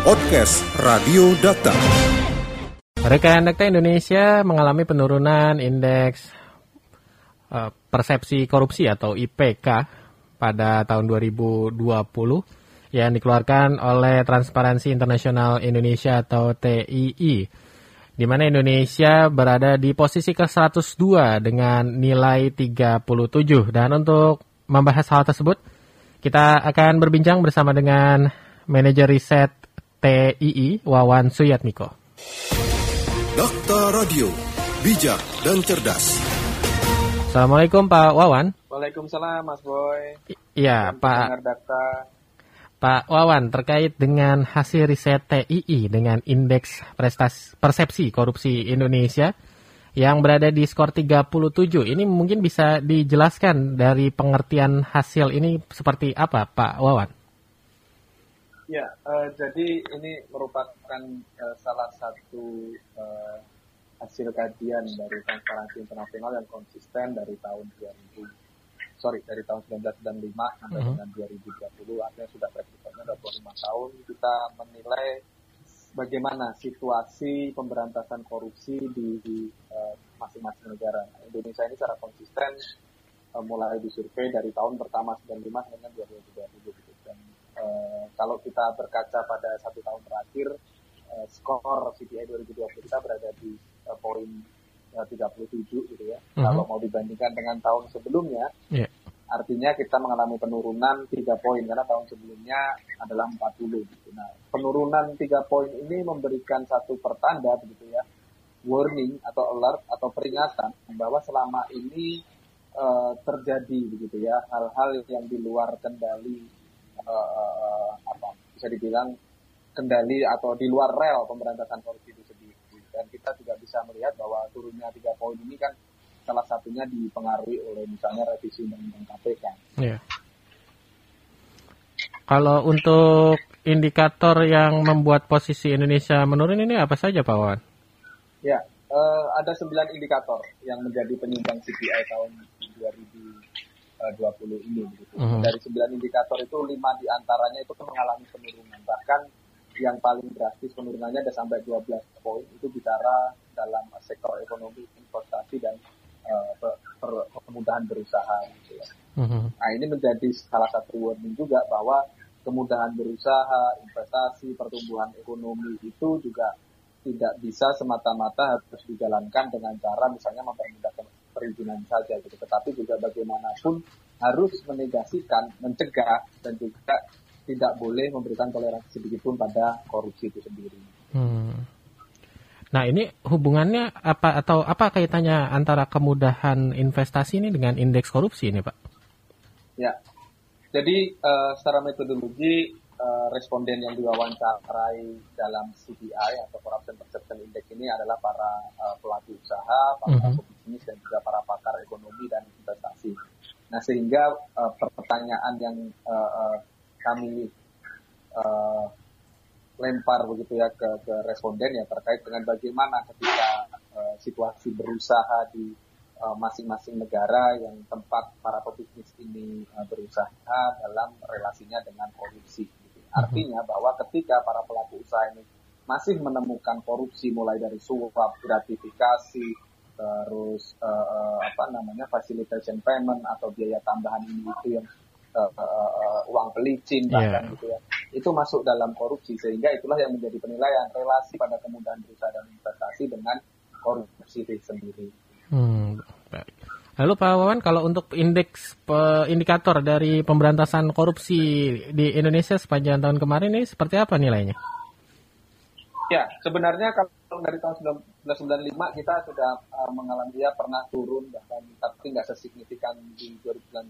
Podcast Radio Data. Rekan Data Indonesia mengalami penurunan indeks uh, persepsi korupsi atau IPK pada tahun 2020 yang dikeluarkan oleh Transparansi Internasional Indonesia atau TII di mana Indonesia berada di posisi ke-102 dengan nilai 37 dan untuk membahas hal tersebut kita akan berbincang bersama dengan manajer riset TII Wawan Suyatmiko. Dokter Radio, bijak dan cerdas. Assalamualaikum Pak Wawan. Waalaikumsalam Mas Boy. Iya Pak. Pak Wawan terkait dengan hasil riset TII dengan indeks prestasi persepsi korupsi Indonesia yang berada di skor 37. Ini mungkin bisa dijelaskan dari pengertian hasil ini seperti apa Pak Wawan? Ya, uh, jadi ini merupakan uh, salah satu uh, hasil kajian dari Transparansi Internasional yang konsisten dari tahun 2000, sorry dari tahun 1995 sampai uh -huh. dengan 2020, artinya sudah praktiknya 25 tahun. Kita menilai bagaimana situasi pemberantasan korupsi di masing-masing uh, negara. Indonesia ini secara konsisten uh, mulai disurvei dari tahun pertama 95 dengan 2020 gitu. Eh, kalau kita berkaca pada satu tahun terakhir, uh, skor CPI 2020 kita berada di uh, poin uh, 37 gitu ya. Uh-huh. Kalau mau dibandingkan dengan tahun sebelumnya, yeah. artinya kita mengalami penurunan 3 poin karena tahun sebelumnya adalah 40 gitu. Nah, penurunan 3 poin ini memberikan satu pertanda begitu ya, warning atau alert atau peringatan bahwa selama ini uh, terjadi begitu ya hal-hal yang di luar kendali uh, apa bisa dibilang kendali atau di luar rel pemberantasan korupsi itu sendiri. Dan kita juga bisa melihat bahwa turunnya tiga poin ini kan salah satunya dipengaruhi oleh misalnya revisi undang-undang KPK. Yeah. Kalau untuk indikator yang membuat posisi Indonesia menurun ini apa saja Pak Wan? Ya, uh, ada sembilan indikator yang menjadi penyumbang CPI tahun 2000 20 ini. Gitu. Uh-huh. Dari 9 indikator itu 5 di antaranya itu mengalami penurunan. Bahkan yang paling drastis penurunannya ada sampai 12 poin itu bicara dalam sektor ekonomi, investasi dan uh, per, per, kemudahan berusaha. Gitu ya. uh-huh. Nah ini menjadi salah satu warning juga bahwa kemudahan berusaha, investasi, pertumbuhan ekonomi itu juga tidak bisa semata-mata harus dijalankan dengan cara misalnya mempermudah perizinan saja gitu, tetapi juga bagaimanapun harus menegasikan, mencegah dan juga tidak boleh memberikan toleransi sedikit pun pada korupsi itu sendiri. Hmm. Nah ini hubungannya apa atau apa kaitannya antara kemudahan investasi ini dengan indeks korupsi ini Pak? Ya, jadi uh, secara metodologi uh, responden yang diwawancarai dalam CPI atau Corruption Perception Index ini adalah para uh, pelaku usaha, para mhm. -huh. bisnis dan juga para pakar ekonomi dan investasi. Nah sehingga uh, pertanyaan yang uh, uh, kami uh, lempar begitu ya ke, ke responden ya terkait dengan bagaimana ketika uh, situasi berusaha di masing-masing uh, negara yang tempat para pebisnis ini uh, berusaha dalam relasinya dengan korupsi. Artinya bahwa ketika para pelaku usaha ini masih menemukan korupsi mulai dari suap, gratifikasi, terus uh, apa namanya facilitation payment atau biaya tambahan ini itu yang uh, uh, uang pelicin bahkan yeah. gitu ya itu masuk dalam korupsi sehingga itulah yang menjadi penilaian relasi pada kemudahan berusaha dan investasi dengan korupsi itu sendiri. Hmm. Lalu Pak Wawan, kalau untuk indeks indikator dari pemberantasan korupsi di Indonesia sepanjang tahun kemarin ini seperti apa nilainya? Ya, sebenarnya kalau dari tahun 1995 kita sudah uh, mengalami ya pernah turun bahkan tapi nggak sesignifikan di 2019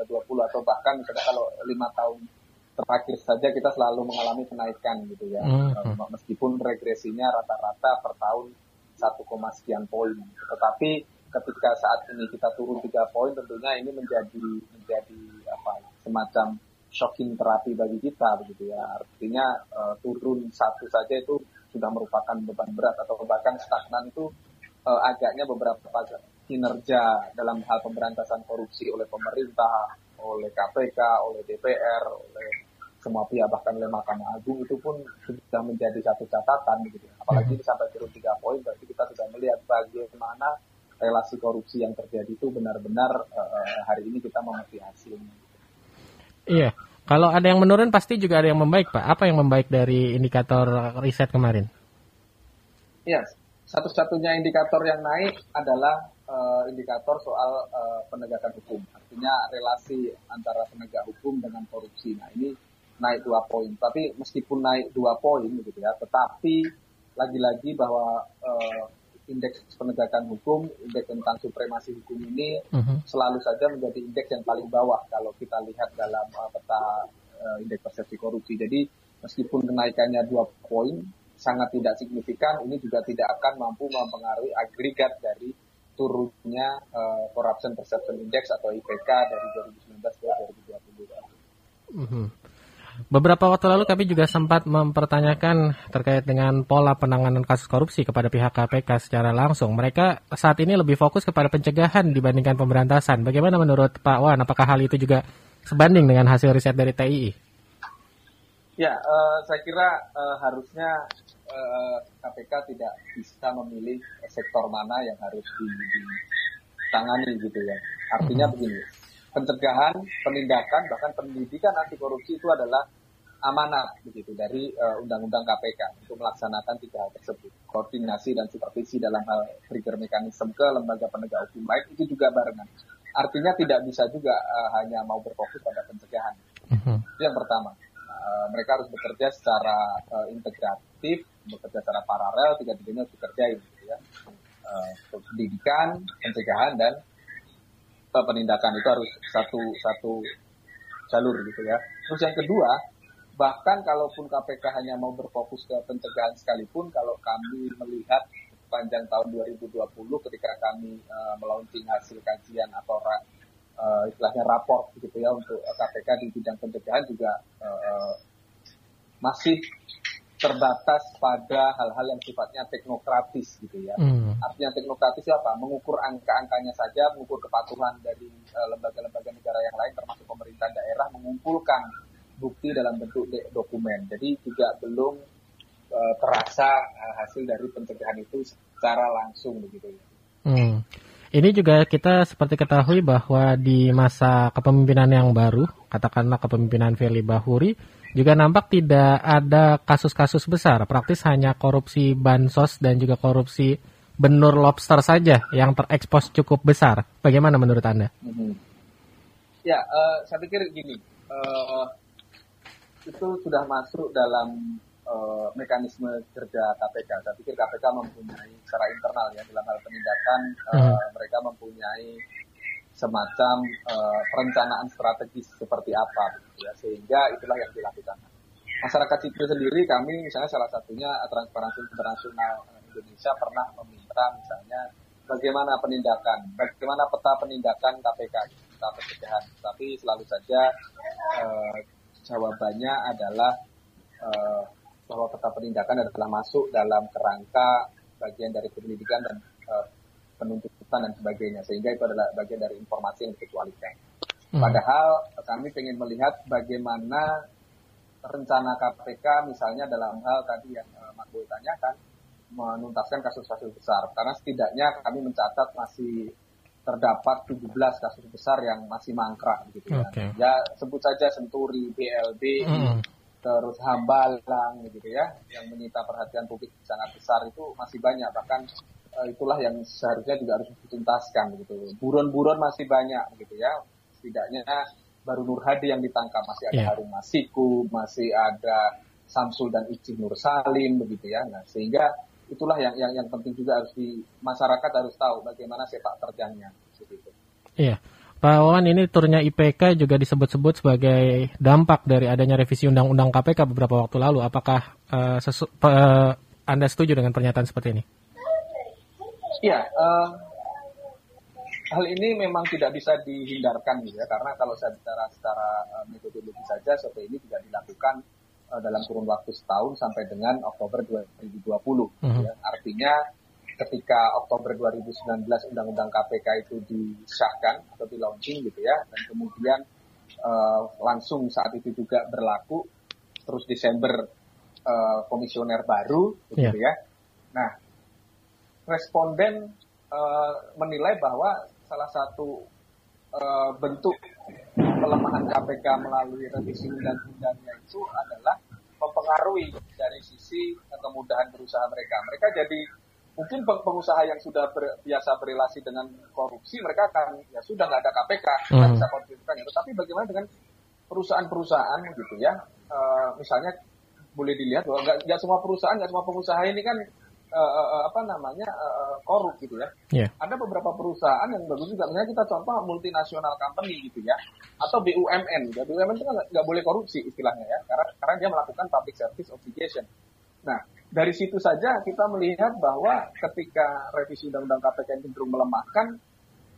2020 atau bahkan misalnya kalau lima tahun terakhir saja kita selalu mengalami kenaikan gitu ya. Hmm. Uh, meskipun regresinya rata-rata per tahun 1, sekian poin. Tetapi ketika saat ini kita turun tiga poin tentunya ini menjadi menjadi apa semacam shocking terapi bagi kita begitu ya artinya uh, turun satu saja itu sudah merupakan beban berat atau bahkan stagnan itu uh, agaknya beberapa kinerja dalam hal pemberantasan korupsi oleh pemerintah oleh KPK oleh DPR oleh semua pihak bahkan oleh Mahkamah Agung itu pun sudah menjadi satu catatan gitu. Apalagi hmm. sampai turun tiga poin berarti kita sudah melihat bagaimana relasi korupsi yang terjadi itu benar-benar uh, hari ini kita memetik hasilnya. Iya. Kalau ada yang menurun pasti juga ada yang membaik, Pak. Apa yang membaik dari indikator riset kemarin? Iya, satu-satunya indikator yang naik adalah uh, indikator soal uh, penegakan hukum. Artinya relasi antara penegak hukum dengan korupsi. Nah ini naik dua poin. Tapi meskipun naik dua poin gitu ya, tetapi lagi-lagi bahwa uh, indeks penegakan hukum, indeks tentang supremasi hukum ini uh-huh. selalu saja menjadi indeks yang paling bawah kalau kita lihat dalam uh, peta uh, indeks persepsi korupsi. Jadi meskipun kenaikannya dua poin sangat tidak signifikan, ini juga tidak akan mampu mempengaruhi agregat dari turunnya uh, Corruption Perception Index atau IPK dari 2019 ke 2020. Uh-huh. Beberapa waktu lalu kami juga sempat mempertanyakan terkait dengan pola penanganan kasus korupsi kepada pihak KPK secara langsung. Mereka saat ini lebih fokus kepada pencegahan dibandingkan pemberantasan. Bagaimana menurut Pak Wan? Apakah hal itu juga sebanding dengan hasil riset dari TII? Ya, uh, saya kira uh, harusnya uh, eh, KPK tidak bisa memilih sektor mana yang harus ditangani gitu ya. Artinya hmm. begini, pencegahan, penindakan, bahkan pendidikan anti korupsi itu adalah amanat begitu dari uh, undang-undang KPK untuk melaksanakan tiga hal tersebut. Koordinasi dan supervisi dalam hal trigger mekanisme ke lembaga penegak hukum baik itu juga barengan. Artinya tidak bisa juga uh, hanya mau berfokus pada pencegahan. Uh-huh. Itu yang pertama. Uh, mereka harus bekerja secara uh, integratif, bekerja secara paralel, tiga-tiganya harus bekerja gitu ya. Uh, pendidikan, pencegahan dan penindakan itu harus satu satu jalur gitu ya. Terus yang kedua, bahkan kalaupun KPK hanya mau berfokus ke pencegahan sekalipun, kalau kami melihat panjang tahun 2020 ketika kami uh, melaunching hasil kajian atau uh, istilahnya rapor gitu ya untuk KPK di bidang pencegahan juga uh, masih terbatas pada hal-hal yang sifatnya teknokratis gitu ya. Hmm. Artinya teknokratis apa? Mengukur angka-angkanya saja, mengukur kepatuhan dari eh, lembaga-lembaga uh, negara yang lain termasuk pemerintah daerah mengumpulkan bukti dalam bentuk dokumen. Jadi juga belum uh, terasa uh, hasil dari pencegahan itu secara langsung begitu ya. Hmm. Ini juga kita seperti ketahui bahwa di masa kepemimpinan yang baru, katakanlah kepemimpinan Feli Bahuri, juga nampak tidak ada kasus-kasus besar, praktis hanya korupsi bansos dan juga korupsi benur lobster saja yang terekspos cukup besar. Bagaimana menurut Anda? Mm-hmm. Ya, uh, saya pikir gini, uh, itu sudah masuk dalam uh, mekanisme kerja KPK. Saya pikir KPK mempunyai secara internal ya dalam hal penindakan, uh, mereka mempunyai semacam uh, perencanaan strategis seperti apa gitu ya. Sehingga itulah yang dilakukan. Masyarakat sipil sendiri kami misalnya salah satunya transparansi internasional Indonesia pernah meminta misalnya bagaimana penindakan bagaimana peta penindakan KPK peta pencegahan. Tapi selalu saja uh, jawabannya adalah uh, bahwa peta penindakan adalah masuk dalam kerangka bagian dari pendidikan dan uh, penuntutan dan sebagainya sehingga itu adalah bagian dari informasi yang dikecualikan. Hmm. Padahal kami ingin melihat bagaimana rencana KPK misalnya dalam hal tadi yang uh, Mas Boy tanyakan menuntaskan kasus-kasus besar karena setidaknya kami mencatat masih terdapat 17 kasus besar yang masih mangkrak gitu okay. ya. Ya sebut saja Senturi, BLB, mm. terus Hambalang gitu ya yang menyita perhatian publik sangat besar itu masih banyak bahkan itulah yang seharusnya juga harus dituntaskan gitu. Buron-buron masih banyak gitu ya. Setidaknya baru Nur Hadi yang ditangkap, masih ada yeah. Harun Masiku, masih ada Samsul dan Ici Nur Salim begitu ya. Nah, sehingga itulah yang yang yang penting juga harus di masyarakat harus tahu bagaimana sepak terjangnya seperti itu. Iya. Pak Wawan, ini turnya IPK juga disebut-sebut sebagai dampak dari adanya revisi Undang-Undang KPK beberapa waktu lalu. Apakah uh, sesu, uh, Anda setuju dengan pernyataan seperti ini? Ya, uh, hal ini memang tidak bisa dihindarkan gitu ya, karena kalau saya bicara secara uh, metodologi saja, survei ini tidak dilakukan uh, dalam kurun waktu setahun sampai dengan Oktober 2020. Uh -huh. ya. Artinya ketika Oktober 2019 Undang-Undang KPK itu disahkan atau di launching gitu ya, dan kemudian uh, langsung saat itu juga berlaku. Terus Desember uh, komisioner baru, gitu yeah. ya. Nah, responden uh, menilai bahwa salah satu uh, bentuk pelemahan KPK melalui revisi undang-undangnya itu adalah mempengaruhi dari sisi kemudahan berusaha mereka. Mereka jadi mungkin pengusaha yang sudah ber, biasa berrelasi dengan korupsi mereka akan ya sudah nggak ada KPK nggak hmm. bisa konfirmkan itu. Tapi bagaimana dengan perusahaan-perusahaan gitu ya? Uh, misalnya boleh dilihat bahwa nggak semua perusahaan, nggak semua pengusaha ini kan uh, apa namanya uh, korup gitu ya. Yeah. Ada beberapa perusahaan yang bagus juga. Misalnya kita contoh multinasional company gitu ya, atau BUMN. Ya. BUMN itu kan nggak boleh korupsi istilahnya ya, karena karena dia melakukan public service obligation. Nah, dari situ saja kita melihat bahwa ketika revisi undang-undang KPK cenderung melemahkan,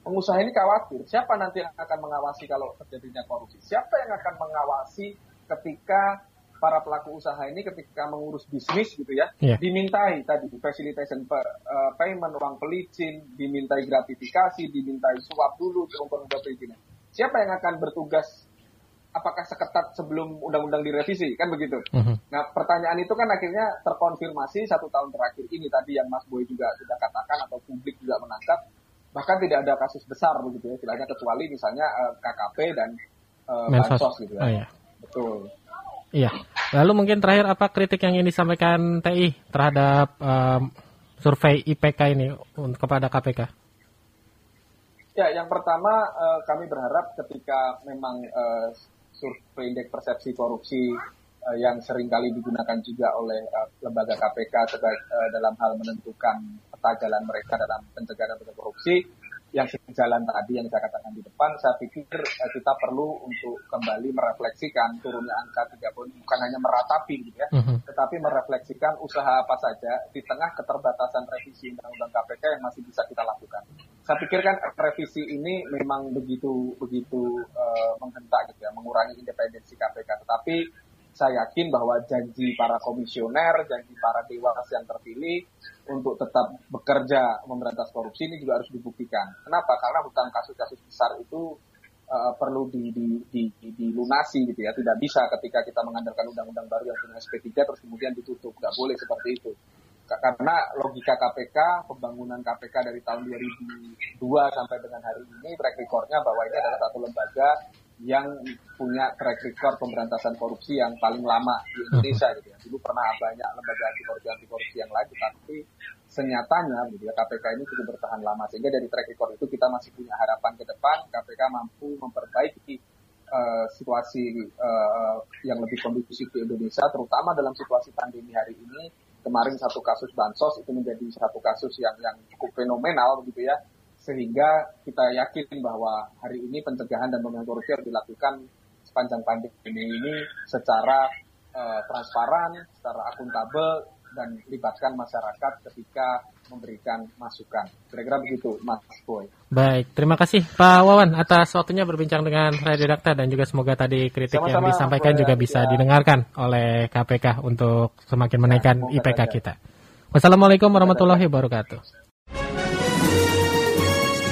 pengusaha ini khawatir siapa nanti yang akan mengawasi kalau terjadinya korupsi? Siapa yang akan mengawasi ketika para pelaku usaha ini ketika mengurus bisnis gitu ya, yeah. dimintai tadi facilitation uh, payment, uang pelicin, dimintai gratifikasi, dimintai suap dulu untuk undang perizinan. Siapa yang akan bertugas apakah seketat sebelum undang-undang direvisi kan begitu. Uh-huh. Nah pertanyaan itu kan akhirnya terkonfirmasi satu tahun terakhir ini tadi yang Mas Boy juga sudah katakan atau publik juga menangkap bahkan tidak ada kasus besar begitu ya, tidak ada kecuali misalnya uh, eh, KKP dan uh, bansos gitu ya. Oh, iya. Betul. Iya. Lalu mungkin terakhir apa kritik yang ingin disampaikan TI terhadap um, survei IPK ini kepada KPK? Ya, yang pertama uh, kami berharap ketika memang uh, survei indeks persepsi korupsi uh, yang sering kali digunakan juga oleh uh, lembaga KPK sebagai, uh, dalam hal menentukan peta jalan mereka dalam pencegahan korupsi yang sejalan tadi yang saya katakan di depan, saya pikir eh, kita perlu untuk kembali merefleksikan turunnya angka 30 bukan hanya meratapi gitu ya, uh-huh. tetapi merefleksikan usaha apa saja di tengah keterbatasan revisi undang-undang KPK yang masih bisa kita lakukan. Saya pikir kan revisi ini memang begitu begitu uh, menghentak gitu ya, mengurangi independensi KPK, tetapi saya yakin bahwa janji para komisioner, janji para dewas yang terpilih untuk tetap bekerja memberantas korupsi ini juga harus dibuktikan. Kenapa? Karena hutang kasus-kasus besar itu uh, perlu di, di, di, di, dilunasi gitu ya. Tidak bisa ketika kita mengandalkan undang-undang baru yang punya SP3 terus kemudian ditutup. Nggak boleh seperti itu. Karena logika KPK, pembangunan KPK dari tahun 2002 sampai dengan hari ini, track recordnya bahwa ini adalah satu lembaga yang punya track record pemberantasan korupsi yang paling lama di Indonesia gitu ya. Dulu pernah banyak lembaga anti korupsi anti korupsi yang lain, tapi senyatanya gitu ya KPK ini cukup bertahan lama. Sehingga dari track record itu kita masih punya harapan ke depan KPK mampu memperbaiki uh, situasi uh, yang lebih kondusif di Indonesia terutama dalam situasi pandemi hari ini. Kemarin satu kasus bansos itu menjadi satu kasus yang yang cukup fenomenal begitu ya sehingga kita yakin bahwa hari ini pencegahan dan pemberantasan korupsi harus dilakukan sepanjang pandemi ini secara uh, transparan, secara akuntabel dan libatkan masyarakat ketika memberikan masukan. Kira-kira begitu, Mas Boy. Baik, terima kasih Pak Wawan atas waktunya berbincang dengan Radio Dakta dan juga semoga tadi kritik Sama-sama, yang disampaikan juga bisa ya. didengarkan oleh KPK untuk semakin menaikkan ya, IPK saja. kita. Wassalamualaikum warahmatullahi wabarakatuh